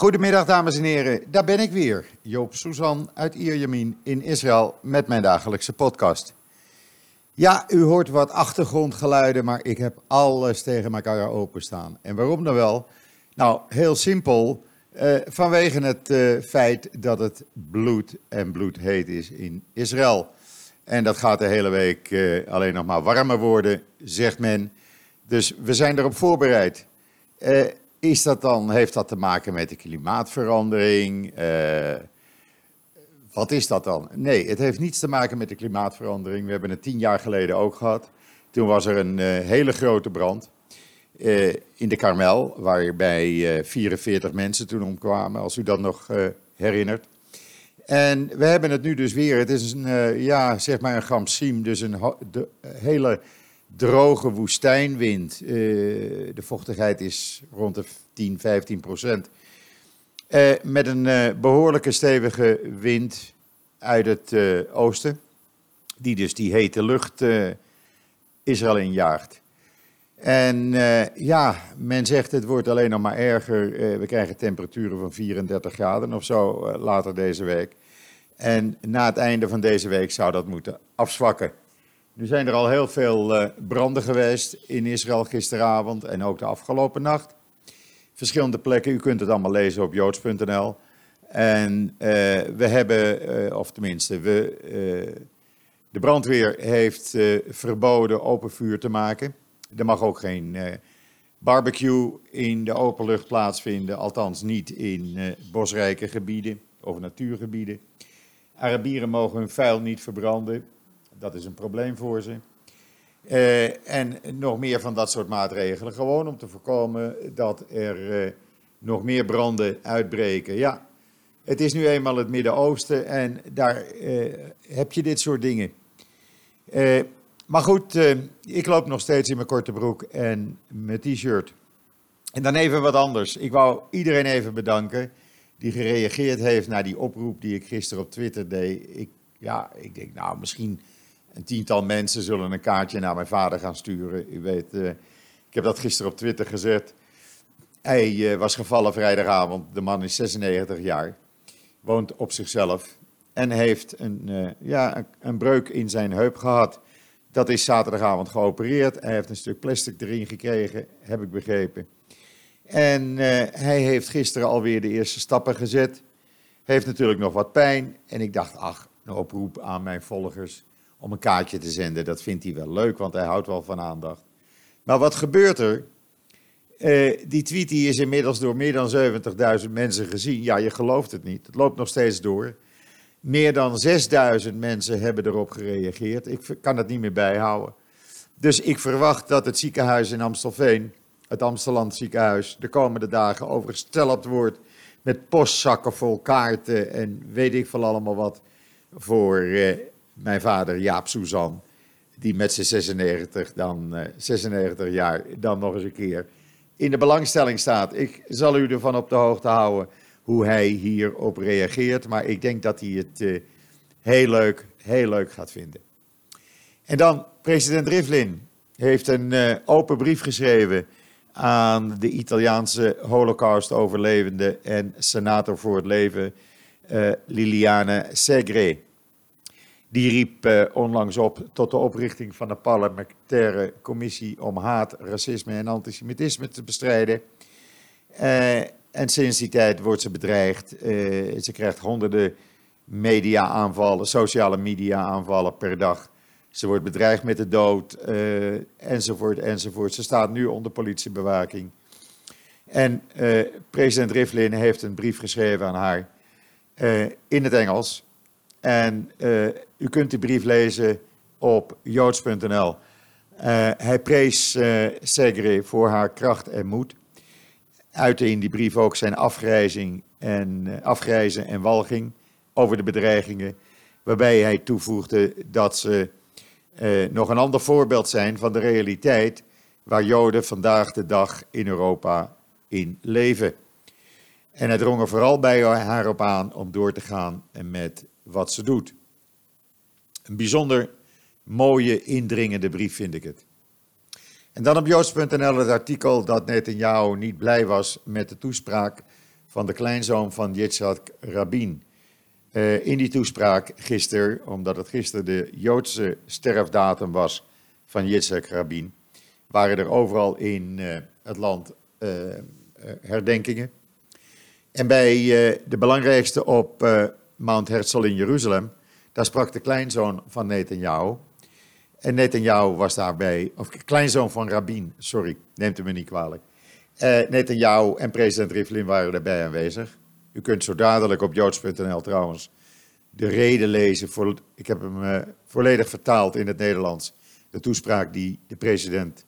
Goedemiddag dames en heren, daar ben ik weer, Joop Suzan uit Ierjemien in Israël met mijn dagelijkse podcast. Ja, u hoort wat achtergrondgeluiden, maar ik heb alles tegen elkaar openstaan. En waarom dan wel? Nou, heel simpel, uh, vanwege het uh, feit dat het bloed en bloedheet is in Israël. En dat gaat de hele week uh, alleen nog maar warmer worden, zegt men. Dus we zijn erop voorbereid. Is dat dan, heeft dat te maken met de klimaatverandering? Uh, wat is dat dan? Nee, het heeft niets te maken met de klimaatverandering. We hebben het tien jaar geleden ook gehad. Toen was er een uh, hele grote brand uh, in de Karmel, waarbij 44 mensen toen omkwamen, als u dat nog herinnert. En we hebben het nu dus weer. Het is een, ja, zeg maar een gamsiem, dus een de, hele droge woestijnwind. Uh, de vochtigheid is rond de 10, 15 procent. Uh, met een uh, behoorlijke stevige wind uit het oosten, die dus die hete lucht Israël injaagt. En ja, men zegt het wordt alleen nog maar erger. we krijgen temperaturen van 34 graden of zo later deze week. En na het einde van deze week zou dat moeten afzwakken. Nu zijn er al heel veel uh, branden geweest in Israël gisteravond en ook de afgelopen nacht. Verschillende plekken, u kunt het allemaal lezen op joods.nl. En uh, we hebben, uh, of tenminste, we, de brandweer heeft verboden open vuur te maken. Er mag ook geen barbecue in de open lucht plaatsvinden, althans niet in bosrijke gebieden of natuurgebieden. Arabieren mogen hun vuil niet verbranden. Dat is een probleem voor ze. Uh, en nog meer van dat soort maatregelen, gewoon om te voorkomen dat er uh, nog meer branden uitbreken. Ja, het is nu eenmaal het Midden-Oosten en daar uh, heb je dit soort dingen. maar goed, ik loop nog steeds in mijn korte broek en mijn t-shirt. En dan even wat anders. Ik wou iedereen even bedanken die gereageerd heeft naar die oproep die ik gisteren op Twitter deed. Ik, ja, ik denk, nou, misschien een tiental mensen zullen een kaartje naar mijn vader gaan sturen. U weet, uh, ik heb dat gisteren op Twitter gezet. Hij uh, was gevallen vrijdagavond. De man is 96 jaar, woont op zichzelf en heeft een, uh, ja, een, een, breuk in zijn heup gehad. Dat is zaterdagavond geopereerd. Hij heeft een stuk plastic erin gekregen, heb ik begrepen. En hij heeft gisteren alweer de eerste stappen gezet. Heeft natuurlijk nog wat pijn. En ik dacht, ach, een oproep aan mijn volgers om een kaartje te zenden. Dat vindt hij wel leuk, want hij houdt wel van aandacht. Maar wat gebeurt er? Uh, die tweet die is inmiddels door meer dan 70.000 mensen gezien. Ja, je gelooft het niet. Het loopt nog steeds door. Meer dan 6.000 mensen hebben erop gereageerd. Ik kan het niet meer bijhouden. Dus ik verwacht dat het ziekenhuis in Amstelveen, het Amstelland ziekenhuis, de komende dagen overstelpt wordt met postzakken vol kaarten en weet ik veel allemaal wat voor uh, mijn vader Jaap Suzan, die met zijn 96, dan, uh, 96 jaar dan nog eens een keer in de belangstelling staat. Ik zal u ervan op de hoogte houden hoe hij hierop reageert, maar ik denk dat hij het uh, heel leuk, heel leuk gaat vinden. En dan, president Rivlin heeft een uh, open brief geschreven aan de Italiaanse holocaust-overlevende en senator voor het leven uh, Liliane Segre. Die riep uh, onlangs op tot de oprichting van een parlementaire commissie om haat, racisme en antisemitisme te bestrijden. Uh, en sinds die tijd wordt ze bedreigd. Uh, ze krijgt honderden media-aanvallen, sociale media-aanvallen per dag. Ze wordt bedreigd met de dood, enzovoort, enzovoort. Ze staat nu onder politiebewaking. En president Rivlin heeft een brief geschreven aan haar in het Engels. En uh, u kunt die brief lezen op joods.nl. Uh, hij prees uh, Segre voor haar kracht en moed. Uitte in die brief ook zijn afgrijzing en, afgrijzen en walging over de bedreigingen. Waarbij hij toevoegde dat ze nog een ander voorbeeld zijn van de realiteit waar Joden vandaag de dag in Europa in leven. En hij drong er vooral bij haar op aan om door te gaan met wat ze doet. Een bijzonder mooie, indringende brief vind ik het. En dan op joods.nl het artikel dat Netanyahu niet blij was met de toespraak van de kleinzoon van Yitzhak Rabin. Uh, in die toespraak gisteren, omdat het gisteren de Joodse sterfdatum was van Yitzhak Rabin, waren er overal in uh, het land uh, herdenkingen. En bij de belangrijkste op Mount Herzl in Jeruzalem, daar sprak de kleinzoon van Netanyahu. En Netanyahu was daarbij, of kleinzoon van Rabin, sorry, neemt u me niet kwalijk. Uh, Netanyahu en president Rivlin waren erbij aanwezig. U kunt zo dadelijk op joods.nl trouwens de reden lezen. Voor, ik heb hem uh, volledig vertaald in het Nederlands. De toespraak die de president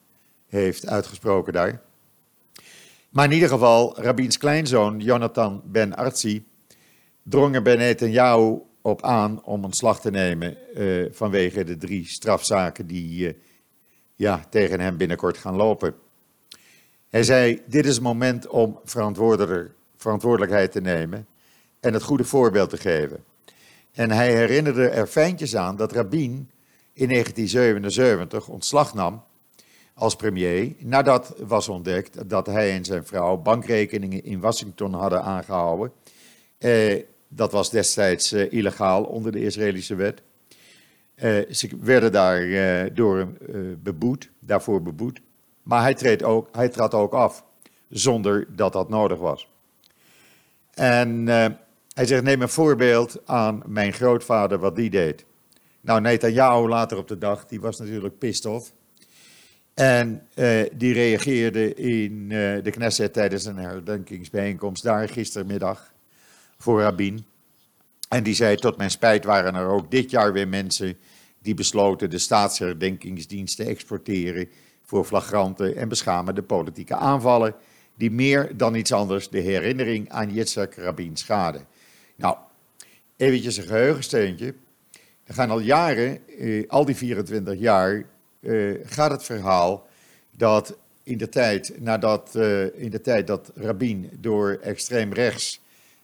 heeft uitgesproken daar. Maar in ieder geval, Rabins kleinzoon, Jonathan ben Artzi, drong er bij Netanyahu op aan om ontslag te nemen uh, vanwege de drie strafzaken die uh, ja, tegen hem binnenkort gaan lopen. Hij zei, dit is het moment om verantwoordelijkheid te nemen en het goede voorbeeld te geven. En hij herinnerde er fijntjes aan dat Rabin in 1977 ontslag nam als premier nadat was ontdekt dat hij en zijn vrouw bankrekeningen in Washington hadden aangehouden. Eh, dat was destijds eh, illegaal onder de Israëlische wet. Eh, ze werden daar eh, door beboet, daarvoor beboet. Maar hij, treedt ook, hij trad ook af, zonder dat dat nodig was. En hij zegt, neem een voorbeeld aan mijn grootvader, wat die deed. Nou, Netanyahu later op de dag, die was natuurlijk pissed. En die reageerde in de Knesset tijdens een herdenkingsbijeenkomst daar gistermiddag voor Rabin. En die zei, tot mijn spijt waren er ook dit jaar weer mensen die besloten de staatsherdenkingsdienst te exporteren voor flagrante en beschamende politieke aanvallen, die meer dan iets anders de herinnering aan Yitzhak Rabin schaden. Nou, eventjes een geheugensteuntje. Er gaan al jaren, eh, al die 24 jaar, eh, gaat het verhaal dat in de tijd, nadat, uh, in de tijd dat Rabin door extreem rechts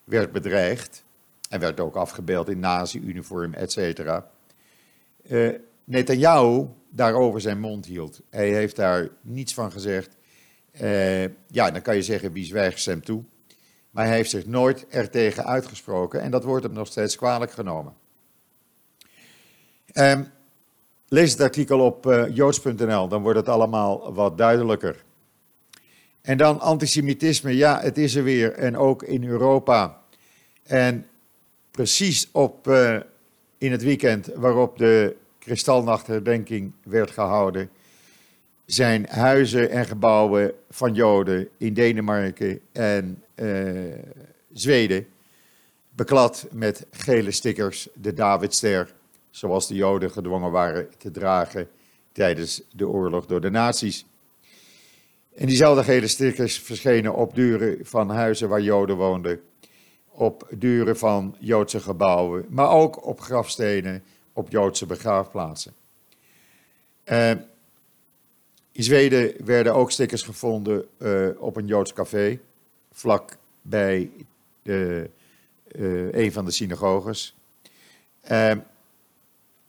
werd bedreigd, en werd ook afgebeeld in nazi-uniform, et cetera, uh, daarover zijn mond hield. Hij heeft daar niets van gezegd. Uh, ja, dan kan je zeggen wie zwijgt hem toe. Maar hij heeft zich nooit ertegen uitgesproken en dat wordt hem nog steeds kwalijk genomen. Um, lees het artikel op uh, joods.nl, dan wordt het allemaal wat duidelijker. En dan antisemitisme, ja, het is er weer en ook in Europa. En precies op, uh, in het weekend waarop de kristalnachtherdenking werd gehouden, zijn huizen en gebouwen van Joden in Denemarken en uh, Zweden beklad met gele stickers, de Davidster, zoals de Joden gedwongen waren te dragen tijdens de oorlog door de nazi's. En diezelfde gele stickers verschenen op deuren van huizen waar Joden woonden, op deuren van Joodse gebouwen, maar ook op grafstenen op Joodse begraafplaatsen. Uh, in Zweden werden ook stickers gevonden uh, op een Joods café, vlak bij de, uh, een van de synagoges.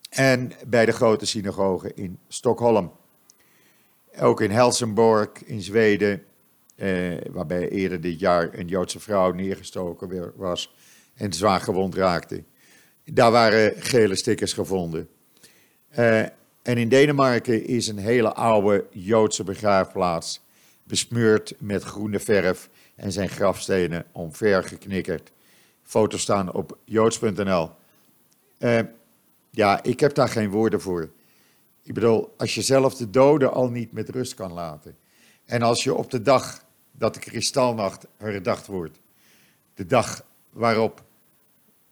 en bij de grote synagoge in Stockholm. Ook in Helsingborg in Zweden, waarbij eerder dit jaar een Joodse vrouw neergestoken was en zwaar gewond raakte. Daar waren gele stickers gevonden. Uh, en in Denemarken is een hele oude Joodse begraafplaats besmeurd met groene verf en zijn grafstenen omvergeknikkerd. Foto's staan op joods.nl. Eh, ja, ik heb daar geen woorden voor. Ik bedoel, als je zelf de doden al niet met rust kan laten. En als je op de dag dat de kristalnacht herdacht wordt, de dag waarop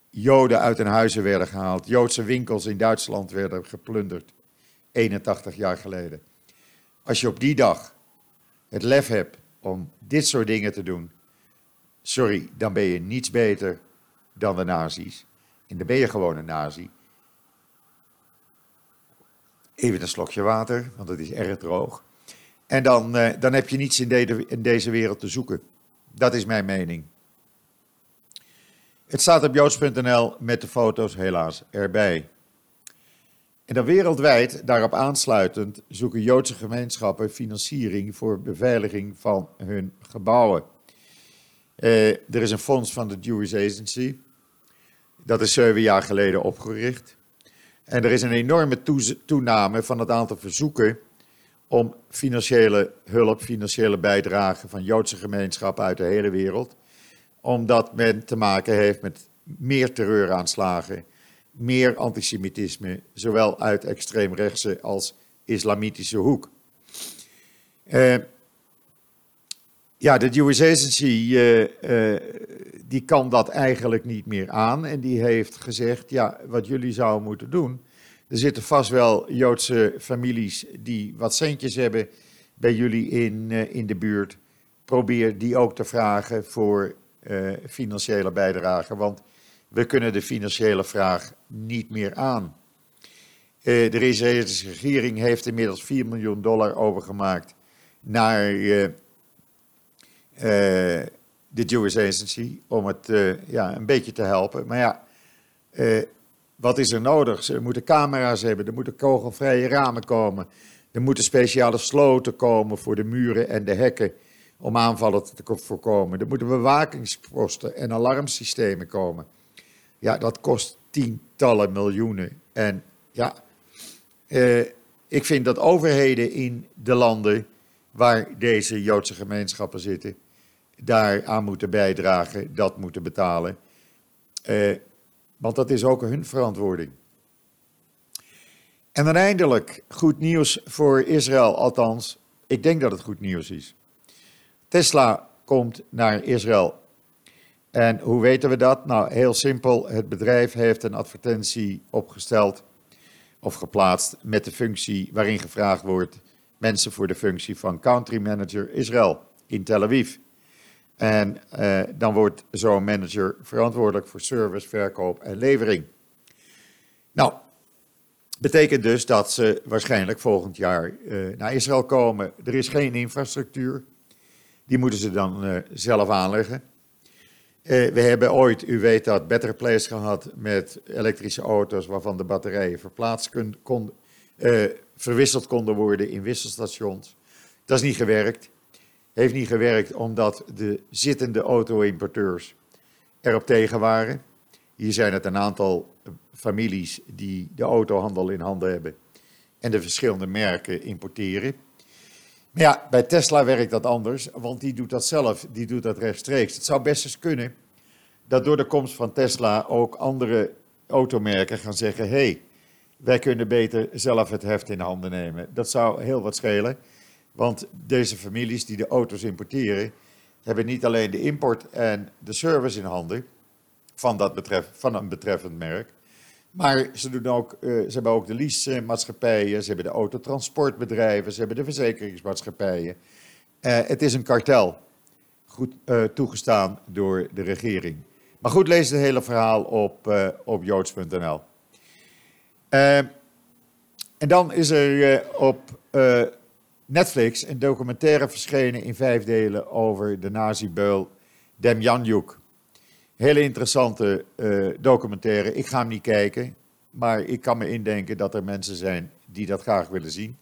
Joden uit hun huizen werden gehaald. Joodse winkels in Duitsland werden geplunderd. 81 jaar geleden. Als je op die dag het lef hebt om dit soort dingen te doen. Sorry, dan ben je niets beter dan de nazi's. En dan ben je gewoon een nazi. Even een slokje water, want het is erg droog. En dan, eh, dan heb je niets in, in deze wereld te zoeken. Dat is mijn mening. Het staat op joods.nl met de foto's helaas erbij. En dan wereldwijd, daarop aansluitend, zoeken Joodse gemeenschappen financiering voor beveiliging van hun gebouwen. Uh, er is een fonds van de Jewish Agency. Dat is zeven jaar geleden opgericht. En er is een enorme toename van het aantal verzoeken om financiële hulp, financiële bijdrage van Joodse gemeenschappen uit de hele wereld. Omdat men te maken heeft met meer terreuraanslagen, meer antisemitisme, zowel uit extreemrechtse als islamitische hoek. Uh, ja, de Jewish Agency uh, uh, die kan dat eigenlijk niet meer aan en die heeft gezegd, ja, wat jullie zouden moeten doen, er zitten vast wel Joodse families die wat centjes hebben bij jullie in, in de buurt. Probeer die ook te vragen voor financiële bijdrage, want we kunnen de financiële vraag niet meer aan. Uh, de Israëlische regering heeft inmiddels 4 miljoen dollar overgemaakt naar de Jewish Agency om het ja, een beetje te helpen. Maar ja, wat is er nodig? Ze moeten camera's hebben, er moeten kogelvrije ramen komen, er moeten speciale sloten komen voor de muren en de hekken om aanvallen te voorkomen. Er moeten bewakingsposten en alarmsystemen komen. Ja, dat kost tientallen miljoenen. En ja, eh, ik vind dat overheden in de landen waar deze Joodse gemeenschappen zitten, daaraan moeten bijdragen, dat moeten betalen. Eh, want dat is ook hun verantwoording. En dan eindelijk goed nieuws voor Israël, althans, ik denk dat het goed nieuws is. Tesla komt naar Israël en hoe weten we dat? Nou, heel simpel. Het bedrijf heeft een advertentie opgesteld of geplaatst met de functie waarin gevraagd wordt mensen voor de functie van country manager Israël in Tel Aviv. En eh, dan wordt zo'n manager verantwoordelijk voor service, verkoop en levering. Nou, betekent dus dat ze waarschijnlijk volgend jaar uh, naar Israël komen. Er is geen infrastructuur. Die moeten ze dan uh, zelf aanleggen. Eh, we hebben ooit, u weet dat, Better Place gehad met elektrische auto's waarvan de batterijen verplaatst verwisseld konden worden in wisselstations. Dat is niet gewerkt. Heeft niet gewerkt omdat de zittende auto-importeurs erop tegen waren. Hier zijn het een aantal families die de autohandel in handen hebben en de verschillende merken importeren. Maar ja, bij Tesla werkt dat anders, want die doet dat zelf, die doet dat rechtstreeks. Het zou best eens kunnen dat door de komst van Tesla ook andere automerken gaan zeggen: hé, hey, wij kunnen beter zelf het heft in handen nemen. Dat zou heel wat schelen, want deze families die de auto's importeren, hebben niet alleen de import en de service in handen van, dat van een betreffend merk, maar ze, doen ook, uh, ze hebben ook de leasemaatschappijen, ze hebben de autotransportbedrijven, ze hebben de verzekeringsmaatschappijen. Uh, het is een kartel, goed uh, toegestaan door de regering. Maar goed, lees het hele verhaal op, op joods.nl. en dan is er op Netflix een documentaire verschenen in vijf delen over de nazi-beul Demjanjuk. Hele interessante uh, documentaire. Ik ga hem niet kijken, maar ik kan me indenken dat er mensen zijn die dat graag willen zien.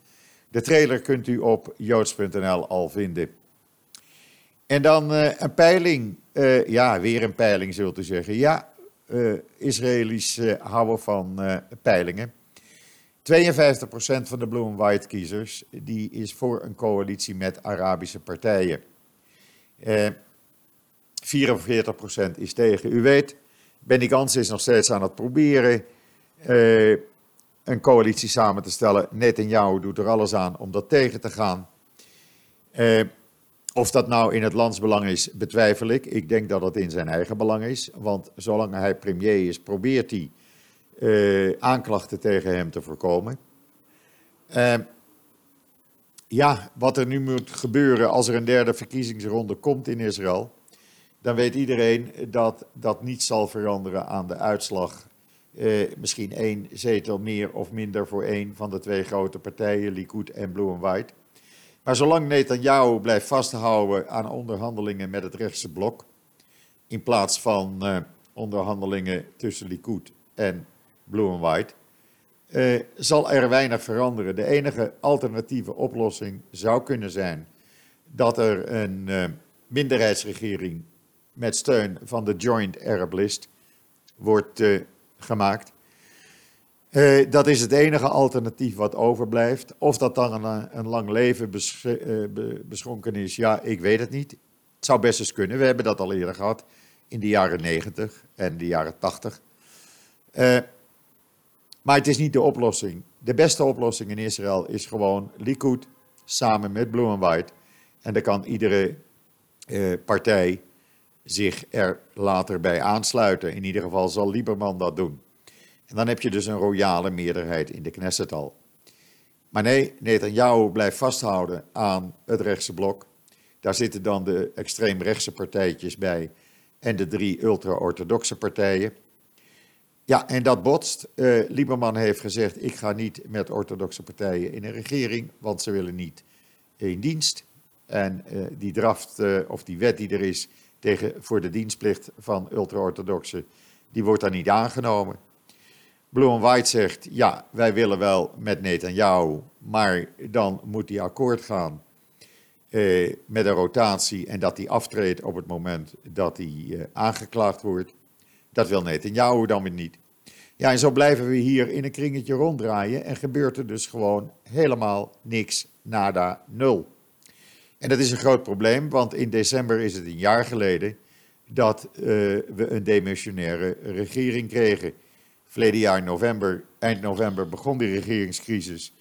De trailer kunt u op joods.nl al vinden. En dan uh, een peiling. Uh, ja, weer een peiling zult u zeggen. Ja, Israëli's houden van peilingen. 52% van de Blue and White kiezers die is voor een coalitie met Arabische partijen. 44% is tegen. U weet, Benny Gans is nog steeds aan het proberen uh, een coalitie samen te stellen. Netanyahu doet er alles aan om dat tegen te gaan. Uh, of dat nou in het landsbelang is, betwijfel ik. Ik denk dat het in zijn eigen belang is. Want zolang hij premier is, probeert hij uh, aanklachten tegen hem te voorkomen. ja, wat er nu moet gebeuren als er een derde verkiezingsronde komt in Israël dan weet iedereen dat dat niet zal veranderen aan de uitslag. Eh, misschien één zetel meer of minder voor één van de twee grote partijen, Likud en Blue and White. Maar zolang Netanyahu blijft vasthouden aan onderhandelingen met het rechtse blok, in plaats van uh, onderhandelingen tussen Likud en Blue and White, uh, zal er weinig veranderen. De enige alternatieve oplossing zou kunnen zijn dat er een uh, minderheidsregering met steun van de Joint Arab List wordt uh, gemaakt. Dat is het enige alternatief wat overblijft. Of dat dan een, een lang leven bes, beschonken is, ja, ik weet het niet. Het zou best eens kunnen. We hebben dat al eerder gehad in de jaren 90 en de jaren 80. Maar het is niet de oplossing. De beste oplossing in Israël is gewoon Likud samen met Blue and White. En dan kan iedere partij zich er later bij aansluiten. In ieder geval zal Lieberman dat doen. En dan heb je dus een royale meerderheid in de Knesset al. Maar nee, Netanyahu blijft vasthouden aan het rechtse blok. Daar zitten dan de extreemrechtse partijtjes bij en de drie ultra-orthodoxe partijen. Ja, en dat botst. Uh, Lieberman heeft gezegd: ik ga niet met orthodoxe partijen in een regering, want ze willen niet in dienst. En uh, die draft, uh, of die wet die er is tegen, voor de dienstplicht van ultra-orthodoxe, die wordt daar niet aangenomen. And White zegt, ja, wij willen wel met Netanyahu, maar dan moet hij akkoord gaan eh, met een rotatie en dat hij aftreedt op het moment dat hij eh, aangeklaagd wordt. Dat wil Netanyahu dan weer niet. Ja, en zo blijven we hier in een kringetje ronddraaien en gebeurt er dus gewoon helemaal niks, nada, nul. En dat is een groot probleem, want in december is het een jaar geleden dat uh, we een demissionaire regering kregen. Verleden jaar november, eind november begon die regeringscrisis.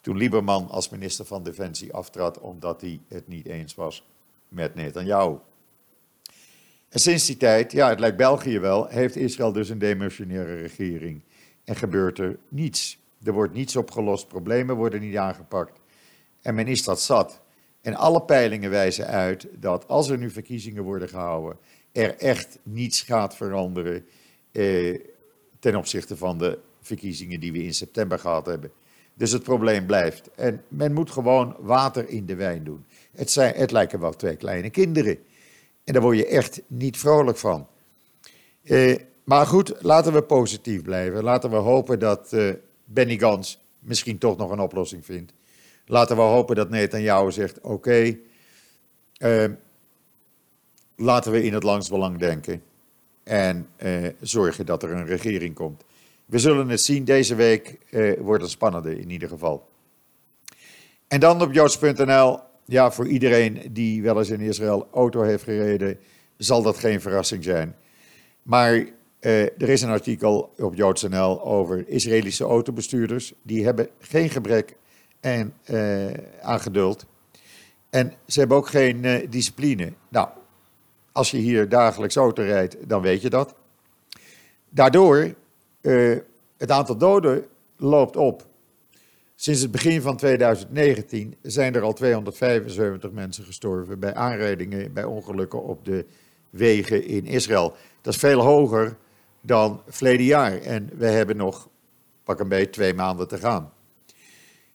Toen Lieberman als minister van Defensie aftrad omdat hij het niet eens was met Netanyahu. En sinds die tijd, ja, het lijkt België wel, heeft Israël dus een demissionaire regering. En gebeurt er niets. Er wordt niets opgelost, problemen worden niet aangepakt. En men is dat zat. En alle peilingen wijzen uit dat als er nu verkiezingen worden gehouden, er echt niets gaat veranderen. Eh, ten opzichte van de verkiezingen die we in september gehad hebben. Dus het probleem blijft. En men moet gewoon water in de wijn doen. Het, zijn, het lijken wel twee kleine kinderen. En daar word je echt niet vrolijk van. Eh, maar goed, laten we positief blijven. Laten we hopen dat uh, Benny Gans misschien toch nog een oplossing vindt. Laten we hopen dat Netanyahu zegt: oké, uh, laten we in het belang denken en eh, zorgen dat er een regering komt. We zullen het zien. Deze week eh, wordt het spannender in ieder geval. En dan op joods.nl. Ja, voor iedereen die wel eens in Israël auto heeft gereden, zal dat geen verrassing zijn. Maar eh, er is een artikel op joods.nl over Israëlische autobestuurders. Die hebben geen gebrek en, eh, aan geduld. En ze hebben ook geen eh, discipline. Nou, als je hier dagelijks auto rijdt, dan weet je dat. Daardoor, het aantal doden loopt op. Sinds het begin van 2019 zijn er al 275 mensen gestorven bij aanrijdingen, bij ongelukken op de wegen in Israël. Dat is veel hoger dan verleden jaar. En we hebben nog, pak een beetje, twee maanden te gaan.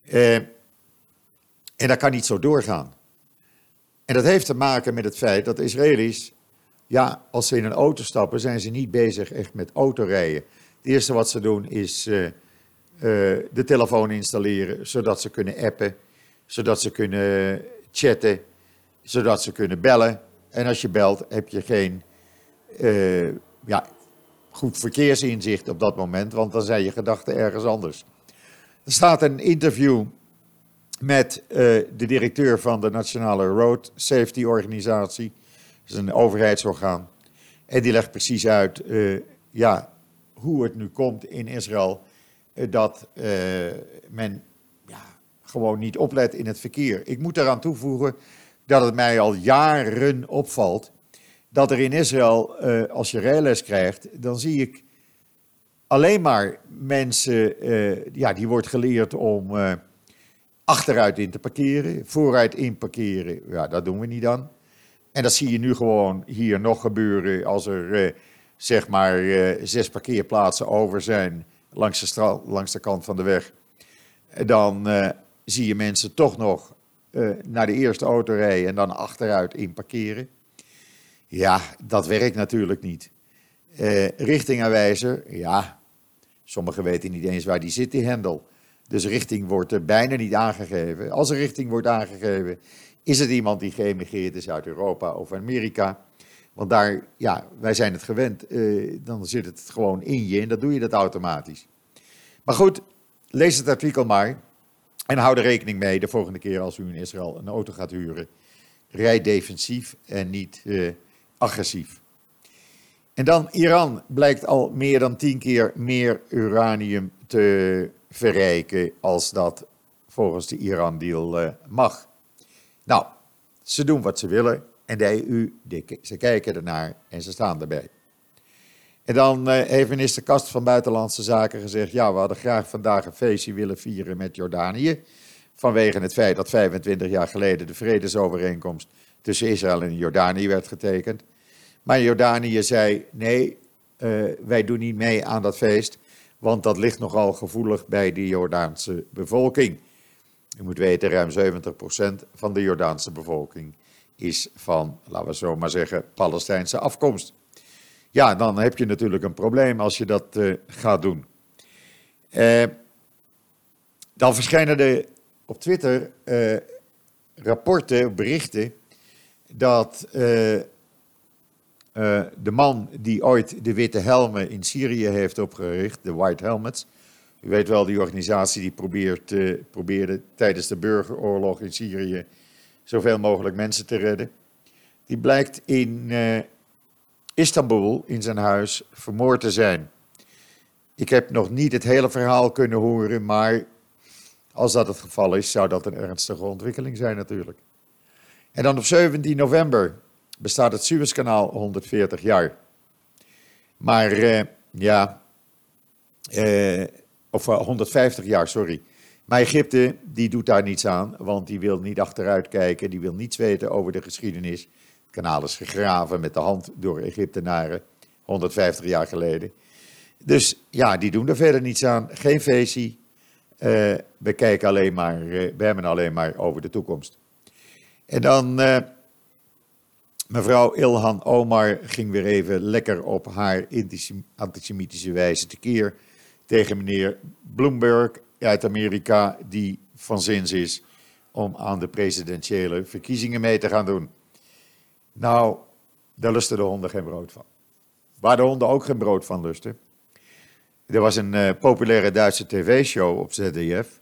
Uh, en dat kan niet zo doorgaan. En dat heeft te maken met het feit dat de Israëli's, ja, als ze in een auto stappen, zijn ze niet bezig echt met autorijden. Het eerste wat ze doen is uh, de telefoon installeren, zodat ze kunnen appen, zodat ze kunnen chatten, zodat ze kunnen bellen. En als je belt, heb je geen uh, ja, goed verkeersinzicht op dat moment, want dan zijn je gedachten ergens anders. Er staat een interview met uh, de directeur van de Nationale Road Safety Organisatie. Dat is een overheidsorgaan. En die legt precies uit ja, hoe het nu komt in Israël dat men ja, gewoon niet oplet in het verkeer. Ik moet eraan toevoegen dat het mij al jaren opvalt dat er in Israël, als je rijles krijgt, dan zie ik alleen maar mensen, ja, die wordt geleerd om achteruit in te parkeren, vooruit in parkeren, ja, dat doen we niet dan. En dat zie je nu gewoon hier nog gebeuren als er eh, zeg maar eh, zes parkeerplaatsen over zijn langs de, langs de kant van de weg. Dan eh, zie je mensen toch nog eh, naar de eerste auto en dan achteruit in parkeren. Ja, dat werkt natuurlijk niet. Eh, richtingaanwijzer, ja, sommigen weten niet eens waar die zit, die hendel. Dus richting wordt er bijna niet aangegeven. Als er richting wordt aangegeven, is het iemand die geëmigreerd is uit Europa of Amerika. Want daar, ja, wij zijn het gewend. Uh, dan zit het gewoon in je en dan doe je dat automatisch. Maar goed, lees het artikel maar. En hou er rekening mee de volgende keer als u in Israël een auto gaat huren. Rijd defensief en niet uh, agressief. En dan Iran blijkt al meer dan tien keer meer uranium te verrijken als dat volgens de Iran-deal uh, mag. Nou, ze doen wat ze willen en de EU, ze kijken ernaar en ze staan erbij. En dan uh, heeft minister Kast van Buitenlandse Zaken gezegd: ja, we hadden graag vandaag een feestje willen vieren met Jordanië. Vanwege het feit dat 25 jaar geleden de vredesovereenkomst tussen Israël en Jordanië werd getekend. Maar Jordanië zei: nee, uh, wij doen niet mee aan dat feest, want dat ligt nogal gevoelig bij de Jordaanse bevolking. U moet weten, ruim 70% van de Jordaanse bevolking is van, laten we zo maar zeggen, Palestijnse afkomst. Ja, dan heb je natuurlijk een probleem als je dat uh, gaat doen. Uh, dan verschijnen er op Twitter uh, rapporten, berichten, dat de man die ooit de witte helmen in Syrië heeft opgericht, de White Helmets, u weet wel, die organisatie die probeert, probeerde tijdens de burgeroorlog in Syrië zoveel mogelijk mensen te redden. Die blijkt in Istanbul in zijn huis vermoord te zijn. Ik heb nog niet het hele verhaal kunnen horen, maar als dat het geval is, zou dat een ernstige ontwikkeling zijn natuurlijk. En dan op 17 november bestaat het Suezkanaal 140 jaar. Maar uh, ja, uh, of 150 eh, jaar, sorry. Maar Egypte, die doet daar niets aan, want die wil niet achteruit kijken, die wil niets weten over de geschiedenis kanaal is gegraven met de hand door Egyptenaren 150 jaar geleden. Dus ja, die doen er verder niets aan. Geen feestje. Uh, we kijken alleen maar, uh, we hebben alleen maar over de toekomst. En dan, uh, mevrouw Ilhan Omar ging weer even lekker op haar antisemitische wijze tekeer tegen meneer Bloomberg uit Amerika, die van zins is om aan de presidentiële verkiezingen mee te gaan doen. Nou, daar lusten de honden geen brood van. Waar de honden ook geen brood van lusten. Er was een uh, populaire Duitse tv-show op ZDF.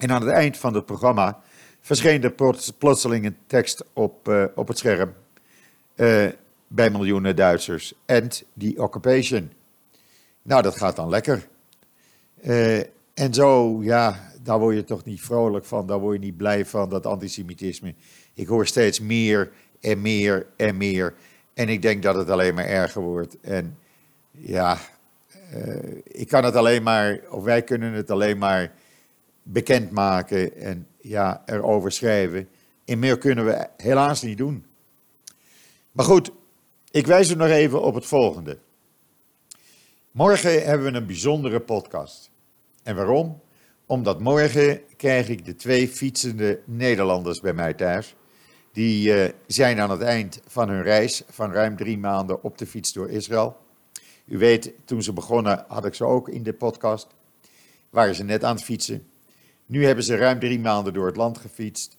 En aan het eind van het programma verscheen er plotseling een tekst op, uh, op het scherm. Uh, bij miljoenen Duitsers. And the occupation. Nou, dat gaat dan lekker. En zo, ja, daar word je toch niet vrolijk van. Daar word je niet blij van, dat antisemitisme. Ik hoor steeds meer en meer en meer. En ik denk dat het alleen maar erger wordt. En ja, uh, ik kan het alleen maar, of wij kunnen het alleen maar bekendmaken en ja, erover schrijven. En meer kunnen we helaas niet doen. Maar goed, ik wijs u nog even op het volgende. Morgen hebben we een bijzondere podcast. En waarom? Omdat morgen krijg ik de twee fietsende Nederlanders bij mij thuis. Die uh, zijn aan het eind van hun reis van ruim drie maanden op de fiets door Israël. U weet, toen ze begonnen had ik ze ook in de podcast. Waren ze net aan het fietsen. Nu hebben ze ruim drie maanden door het land gefietst.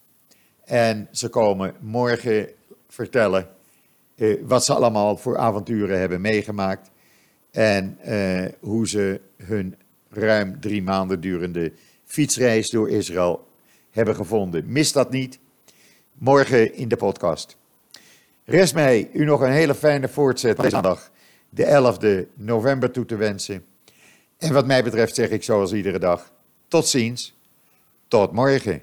En ze komen morgen vertellen uh, wat ze allemaal voor avonturen hebben meegemaakt. En uh, hoe ze hun ruim drie maanden durende fietsreis door Israël hebben gevonden. Mis dat niet morgen in de podcast. Rest mij u nog een hele fijne voortzetting zondag, de 11e november toe te wensen. En wat mij betreft zeg ik zoals iedere dag, tot ziens, tot morgen.